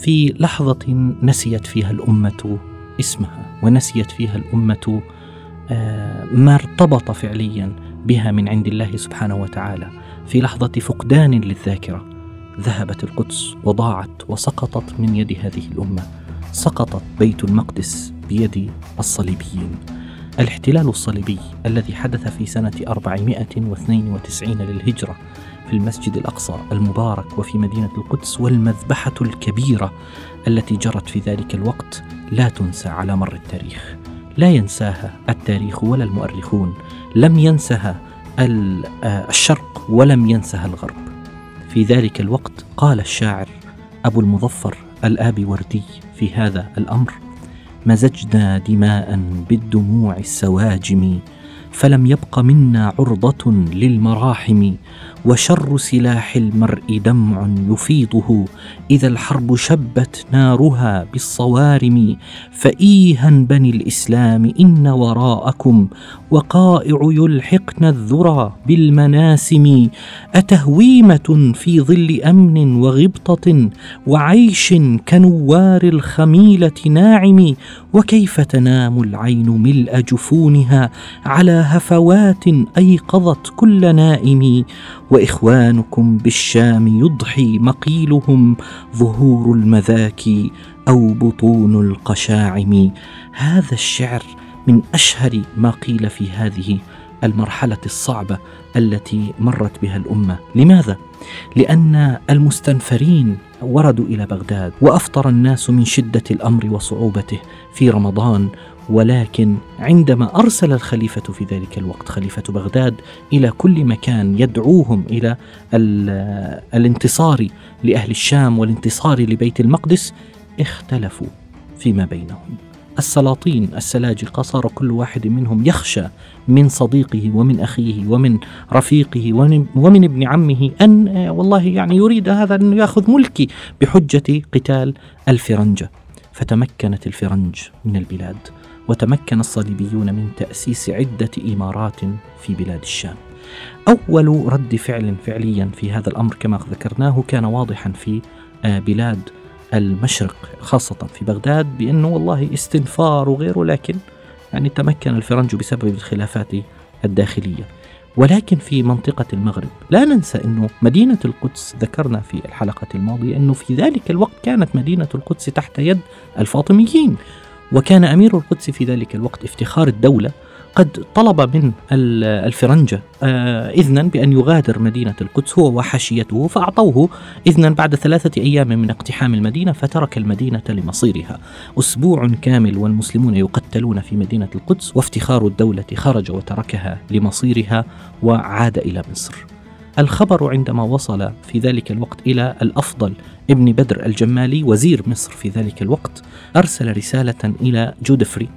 في لحظة نسيت فيها الأمة اسمها ونسيت فيها الأمة آه، ما ارتبط فعليا بها من عند الله سبحانه وتعالى. في لحظة فقدان للذاكرة ذهبت القدس وضاعت وسقطت من يد هذه الأمة. سقطت بيت المقدس بيد الصليبيين. الاحتلال الصليبي الذي حدث في سنة 492 للهجرة في المسجد الأقصى المبارك وفي مدينة القدس والمذبحة الكبيرة التي جرت في ذلك الوقت لا تنسى على مر التاريخ. لا ينساها التاريخ ولا المؤرخون. لم ينسها الشرق ولم ينسها الغرب. في ذلك الوقت قال الشاعر أبو المظفر الآبي وردي في هذا الأمر مزجنا دماء بالدموع السواجم فلم يبق منا عرضة للمراحم وشر سلاح المرء دمع يفيضه. إذا الحرب شبت نارها بالصوارم فايها بني الإسلام إن وراءكم. وقائع يلحقن الذرى بالمناسم. أتهويمة في ظل أمن وغبطة وعيش كنوار الخميلة ناعم؟ وكيف تنام العين ملء جفونها؟ على هفوات أيقظت كل نائم. وإخوانكم بالشام يضحي مقيلهم ظهور المذاكي أو بطون القشاعم. هذا الشعر من أشهر ما قيل في هذه المرحلة الصعبة التي مرت بها الأمة. لماذا؟ لأن المستنفرين وردوا إلى بغداد وأفطر الناس من شدة الأمر وصعوبته في رمضان ولكن عندما أرسل الخليفة في ذلك الوقت خليفة بغداد إلى كل مكان يدعوهم إلى الانتصار لأهل الشام والانتصار لبيت المقدس اختلفوا فيما بينهم. السلاطين السلاجقه صار كل واحد منهم يخشى من صديقه ومن أخيه ومن رفيقه ومن ابن عمه أن والله يعني يريد هذا أن يأخذ ملكي بحجة قتال الفرنجة. فتمكنت الفرنج من البلاد. وتمكن الصليبيون من تأسيس عدة إمارات في بلاد الشام. أول رد فعل فعليا في هذا الأمر كما ذكرناه كان واضحا في آه، بلاد المشرق خاصة في بغداد بأنه والله استنفار وغيره لكن يعني تمكن الفرنج بسبب الخلافات الداخلية ولكن في منطقة المغرب لا ننسى أنه مدينة القدس ذكرنا في الحلقة الماضية أنه في ذلك الوقت كانت مدينة القدس تحت يد الفاطميين وكان أمير القدس في ذلك الوقت افتخار الدولة قد طلب من الفرنجة آه، إذنا بأن يغادر مدينة القدس هو وحاشيته فأعطوه إذنا بعد ثلاثة أيام من اقتحام المدينة فترك المدينة لمصيرها. أسبوع كامل والمسلمون يقتلون في مدينة القدس وافتخار الدولة خرج وتركها لمصيرها وعاد إلى مصر. الخبر عندما وصل في ذلك الوقت إلى الأفضل ابن بدر الجمالي وزير مصر في ذلك الوقت أرسل رسالة إلى جودفري.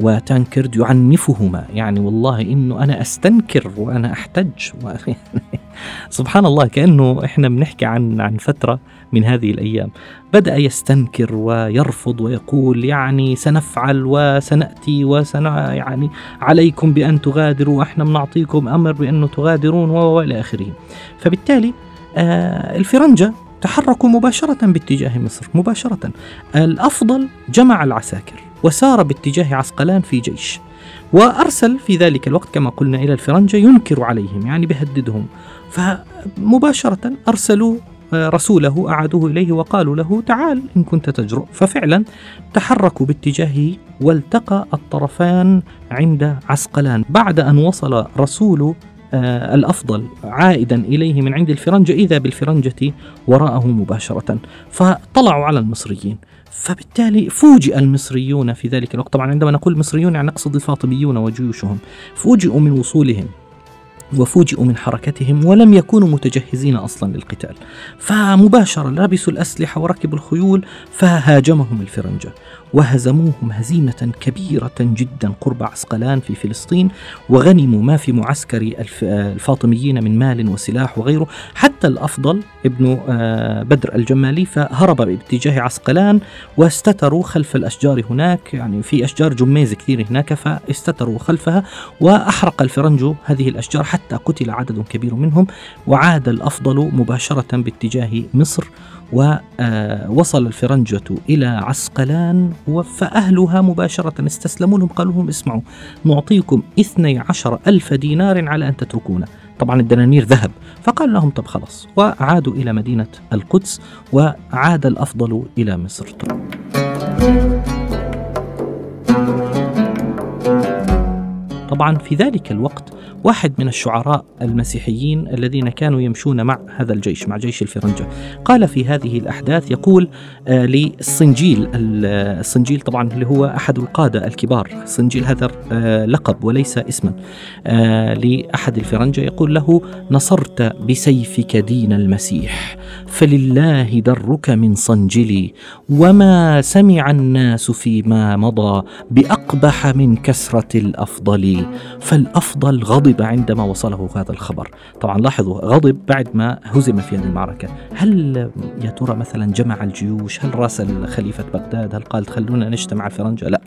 وتانكرد يعنفهما. يعني والله إنه أنا أستنكر وأنا أحتج سبحان الله كأنه إحنا بنحكي عن عن فترة من هذه الأيام. بدأ يستنكر ويرفض ويقول يعني سنفعل وسنأتي وسن يعني عليكم بأن تغادروا وإحنا بنعطيكم أمر بأنه تغادرون وإلى آخره. فبالتالي آه الفرنجة تحركوا مباشرة باتجاه مصر. مباشرة الأفضل جمع العساكر. وسار باتجاه عسقلان في جيش. وأرسل في ذلك الوقت كما قلنا إلى الفرنجة ينكر عليهم يعني بهددهم. فمباشرة أرسلوا آه، رسوله أعادوه إليه وقالوا له تعال إن كنت تجرؤ. ففعلا تحركوا باتجاهه والتقى الطرفان عند عسقلان. بعد أن وصل رسول آه الأفضل عائدا إليه من عند الفرنجة إذا بالفرنجة وراءه مباشرة. فطلعوا على المصريين. فبالتالي فوجئ المصريون في ذلك الوقت. طبعا عندما نقول المصريون يعني نقصد الفاطميون وجيوشهم. فوجئوا من وصولهم. وفوجئوا من حركتهم ولم يكونوا متجهزين أصلا للقتال. فمباشره لبسوا الأسلحة وركبوا الخيول فهاجمهم الفرنجة. وهزموهم هزيمة كبيرة جدا قرب عسقلان في فلسطين وغنموا ما في معسكر الفاطميين من مال وسلاح وغيره. حتى الأفضل ابن آه، بدر الجمالي فهرب باتجاه عسقلان واستتروا خلف الأشجار هناك. يعني في أشجار جميز كثير هناك فاستتروا خلفها وأحرق الفرنج هذه الأشجار حتى قتل عدد كبير منهم وعاد الأفضل مباشرة باتجاه مصر ووصل الفرنجة إلى عسقلان فأهلها مباشرة استسلموا لهم قالوا لهم اسمعوا نعطيكم اثني عشر ألف دينار على أن تتركونا. طبعا الدنانير ذهب فقال لهم طب خلاص وعادوا إلى مدينة القدس وعاد الأفضل إلى مصر. طبعا في ذلك الوقت واحد من الشعراء المسيحيين الذين كانوا يمشون مع هذا الجيش مع جيش الفرنجة. قال في هذه الأحداث يقول آه للصنجيل الصنجيل طبعا اللي هو أحد القادة الكبار الصنجيل هذا آه لقب وليس اسما. آه لأحد الفرنجة يقول له نصرت بسيفك دين المسيح. فلله درك من صنجلي وما سمع الناس فيما مضى بأقبح من كسرة الأفضل فالأفضل غضب عندما وصله هذا الخبر. طبعا لاحظوا غضب بعد ما هزم في هذه المعركة. هل يا ترى مثلا جمع الجيوش؟ هل راسل خليفة بغداد؟ هل قال خلونا نجتمع الفرنجة لا.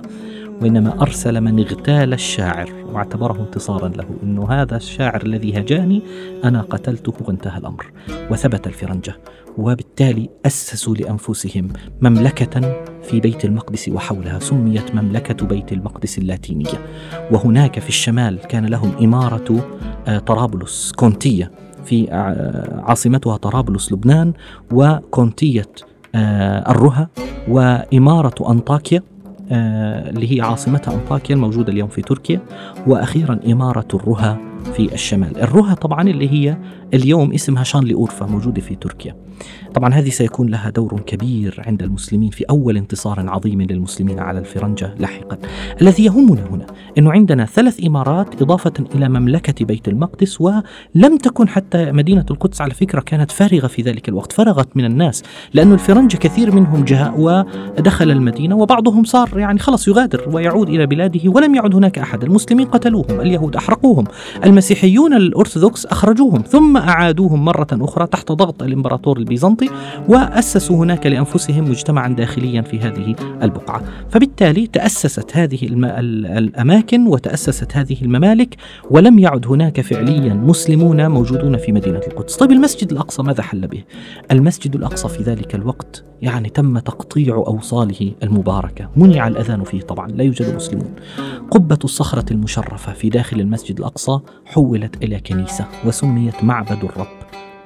وإنما أرسل من اغتال الشاعر واعتبره انتصارا له. أنه هذا الشاعر الذي هجاني أنا قتلته وانتهى الأمر. وثبت الفرنجة. وبالتالي أسسوا لأنفسهم مملكة في بيت المقدس وحولها سميت مملكة بيت المقدس اللاتينية. وهناك في الشمال كان لهم إمارة آه، طرابلس كونتية. في آه، عاصمتها طرابلس لبنان وكونتية آه، الرها وإمارة أنطاكيا. اللي هي عاصمتها أنطاكيا الموجودة اليوم في تركيا وأخيرا إمارة الرها في الشمال. الرها طبعا اللي هي اليوم اسمها شانلي أورفا موجودة في تركيا. طبعا هذه سيكون لها دور كبير عند المسلمين في أول انتصار عظيم للمسلمين على الفرنجة لاحقا. الذي يهمنا هنا أنه عندنا ثلاث إمارات إضافة إلى مملكة بيت المقدس ولم تكن حتى مدينة القدس على فكرة كانت فارغة في ذلك الوقت فرغت من الناس لأن الفرنجة كثير منهم جاء ودخل المدينة وبعضهم صار يعني خلص يغادر ويعود إلى بلاده ولم يعد هناك أحد. المسلمين قتلوهم اليهود أحرقوهم المسيحيون الأرثوذكس أخرجوهم ثم أعادوهم مرة أخرى تحت ضغط الإمبراطور البيزنطي وأسسوا هناك لأنفسهم مجتمعا داخليا في هذه البقعة. فبالتالي تأسست هذه الأماكن وتأسست هذه الممالك ولم يعد هناك فعليا مسلمون موجودون في مدينة القدس. طيب المسجد الأقصى ماذا حل به؟ المسجد الأقصى في ذلك الوقت يعني تم تقطيع أوصاله المباركة. منع الأذان فيه طبعا لا يوجد مسلمون. قبة الصخرة المشرفة في داخل المسجد الأقصى حولت إلى كنيسة وسميت معبد الرب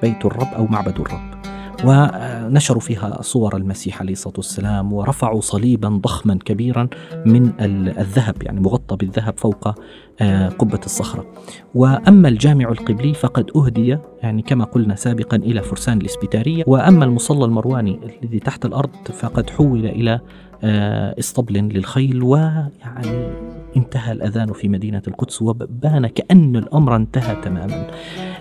بيت الرب أو معبد الرب ونشروا فيها صور المسيح عليه الصلاة والسلام ورفعوا صليبا ضخما كبيرا من الذهب يعني مغطى بالذهب فوق آه، قبة الصخرة. وأما الجامع القبلي فقد أهدي يعني كما قلنا سابقا إلى فرسان الإسبيتارية. وأما المصلى المرواني الذي تحت الأرض فقد حول إلى آه، إسطبل للخيل ويعني انتهى الأذان في مدينة القدس وبان كأن الأمر انتهى تماما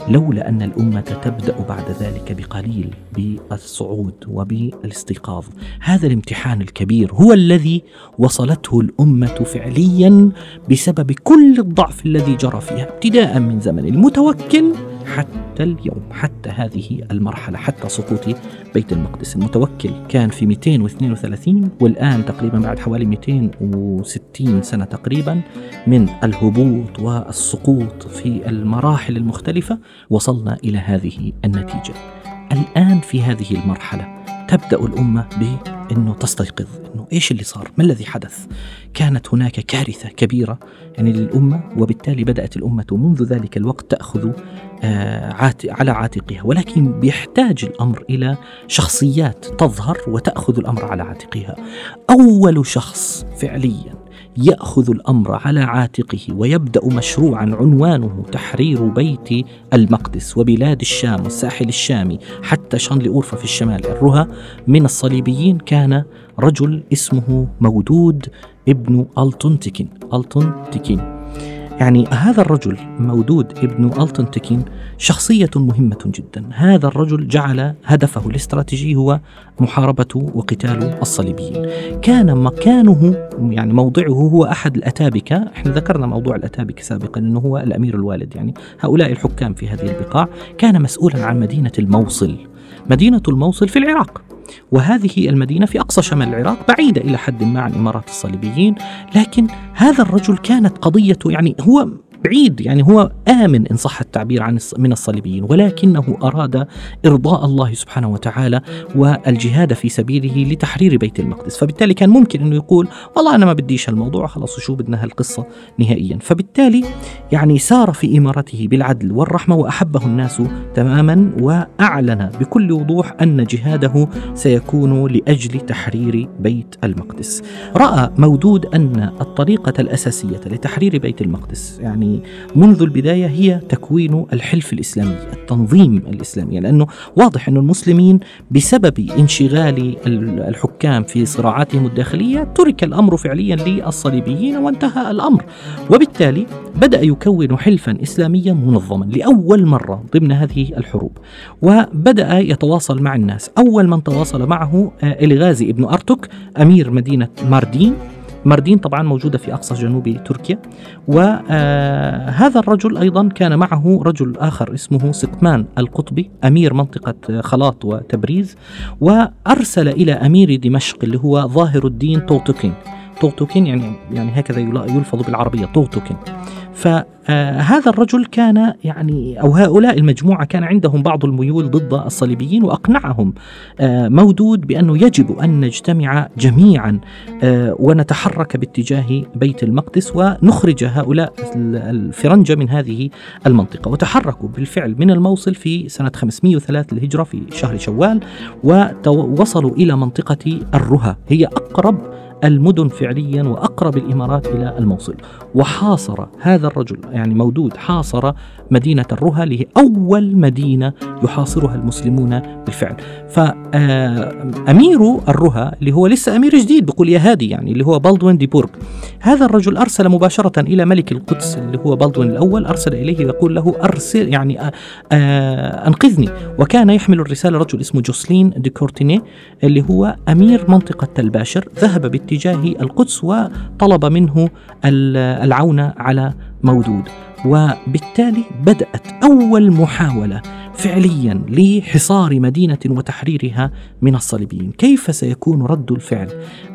لولا أن الأمة تبدأ بعد ذلك بقليل بالصعود وبالاستيقاظ. هذا الامتحان الكبير هو الذي وصلته الأمة فعليا بسبب كل الضعف الذي جرى فيها ابتداء من زمن المتوكل حتى اليوم حتى هذه المرحلة حتى سقوط بيت المقدس. المتوكل كان في 232 والآن تقريبا بعد حوالي 260 سنة تقريبا من الهبوط والسقوط في المراحل المختلفة وصلنا إلى هذه النتيجة. الآن في هذه المرحلة تبدأ الأمة بأنه تستيقظ أنه إيش اللي صار؟ ما الذي حدث؟ كانت هناك كارثة كبيرة يعني للأمة وبالتالي بدأت الأمة منذ ذلك الوقت تأخذ آه، على عاتقها. ولكن بيحتاج الأمر إلى شخصيات تظهر وتأخذ الأمر على عاتقها. أول شخص فعليا يأخذ الأمر على عاتقه ويبدأ مشروعا عنوانه تحرير بيت المقدس وبلاد الشام والساحل الشامي حتى شانلي اورفا في الشمال. الرها من الصليبيين كان رجل اسمه مودود ابن ألتون تكين ألتون تكين يعني هذا الرجل مودود ابن ألتون تكين شخصية مهمة جدا. هذا الرجل جعل هدفه الاستراتيجي هو محاربة وقتال الصليبيين. كان مكانه يعني موضعه هو أحد الأتابكة إحنا ذكرنا موضوع الأتابكة سابقا أنه هو الأمير الوالد يعني هؤلاء الحكام في هذه البقاع. كان مسؤولا عن مدينة الموصل. مدينة الموصل في العراق. وهذه المدينة في أقصى شمال العراق بعيدة إلى حد ما عن إمارات الصليبيين لكن هذا الرجل كانت قضيته يعني هو بعيد يعني هو آمن إن صح التعبير عن من الصليبيين ولكنه أراد إرضاء الله سبحانه وتعالى والجهاد في سبيله لتحرير بيت المقدس. فبالتالي كان ممكن أنه يقول والله أنا ما بديش الموضوع خلاص شو بدنا هالقصة نهائيا. فبالتالي يعني سار في إمارته بالعدل والرحمة وأحبه الناس تماما وأعلن بكل وضوح أن جهاده سيكون لأجل تحرير بيت المقدس. رأى مودود أن الطريقة الأساسية لتحرير بيت المقدس يعني منذ البداية هي تكوين الحلف الإسلامي التنظيم الإسلامي لأنه واضح أن المسلمين بسبب انشغال الحكام في صراعاتهم الداخلية ترك الأمر فعليا للصليبيين وانتهى الأمر. وبالتالي بدأ يكون حلفا إسلاميا منظما لأول مرة ضمن هذه الحروب. وبدأ يتواصل مع الناس. أول من تواصل معه آه، إلغازي ابن أرتك أمير مدينة ماردين. ماردين طبعا موجودة في أقصى جنوب تركيا. وهذا الرجل أيضا كان معه رجل آخر اسمه سقمان القطبي أمير منطقة خلاط وتبريز وأرسل إلى أمير دمشق اللي هو ظاهر الدين طغتكين طغتكين يعني يعني هكذا يلفظ بالعربية طغتكين فهذا الرجل كان يعني أو هؤلاء المجموعة كان عندهم بعض الميول ضد الصليبيين وأقنعهم آه، مودود بأنه يجب أن نجتمع جميعا آه، ونتحرك باتجاه بيت المقدس ونخرج هؤلاء الفرنجة من هذه المنطقة. وتحركوا بالفعل من الموصل في سنة 503 للهجرة في شهر شوال ووصلوا إلى منطقة الرها هي أقرب المدن فعليا وأقرب الإمارات إلى الموصل. وحاصر هذا الرجل يعني مودود حاصر مدينة الرها اللي هي أول مدينة يحاصرها المسلمون بالفعل. فامير الرها اللي هو لسه أمير جديد بقول يا هادي يعني اللي هو بالدوين دي بورغ. هذا الرجل أرسل مباشرة إلى ملك القدس اللي هو بالدوين الأول أرسل إليه يقول له أرسل يعني أنقذني. وكان يحمل الرسالة رجل اسمه جوسلين دي كورتيني اللي هو أمير منطقة تلباشر ذهب باتجاه القدس وطلب منه العون على مودود. وبالتالي بدأت أول محاولة فعليا لحصار مدينة وتحريرها من الصليبيين. كيف سيكون رد الفعل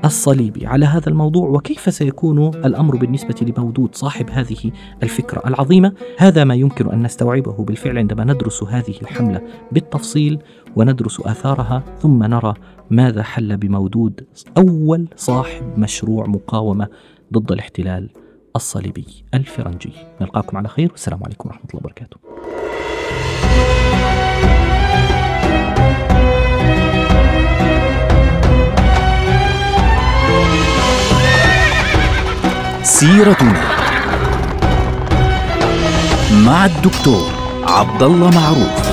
الصليبي على هذا الموضوع؟ وكيف سيكون الأمر بالنسبة لمودود صاحب هذه الفكرة العظيمة؟ هذا ما يمكن أن نستوعبه بالفعل عندما ندرس هذه الحملة بالتفصيل. وندرس آثارها ثم نرى ماذا حل بمودود أول صاحب مشروع مقاومة ضد الاحتلال الصليبي الفرنجي. نلقاكم على خير والسلام عليكم ورحمة الله وبركاته. سيرتنا مع الدكتور عبد الله معروف.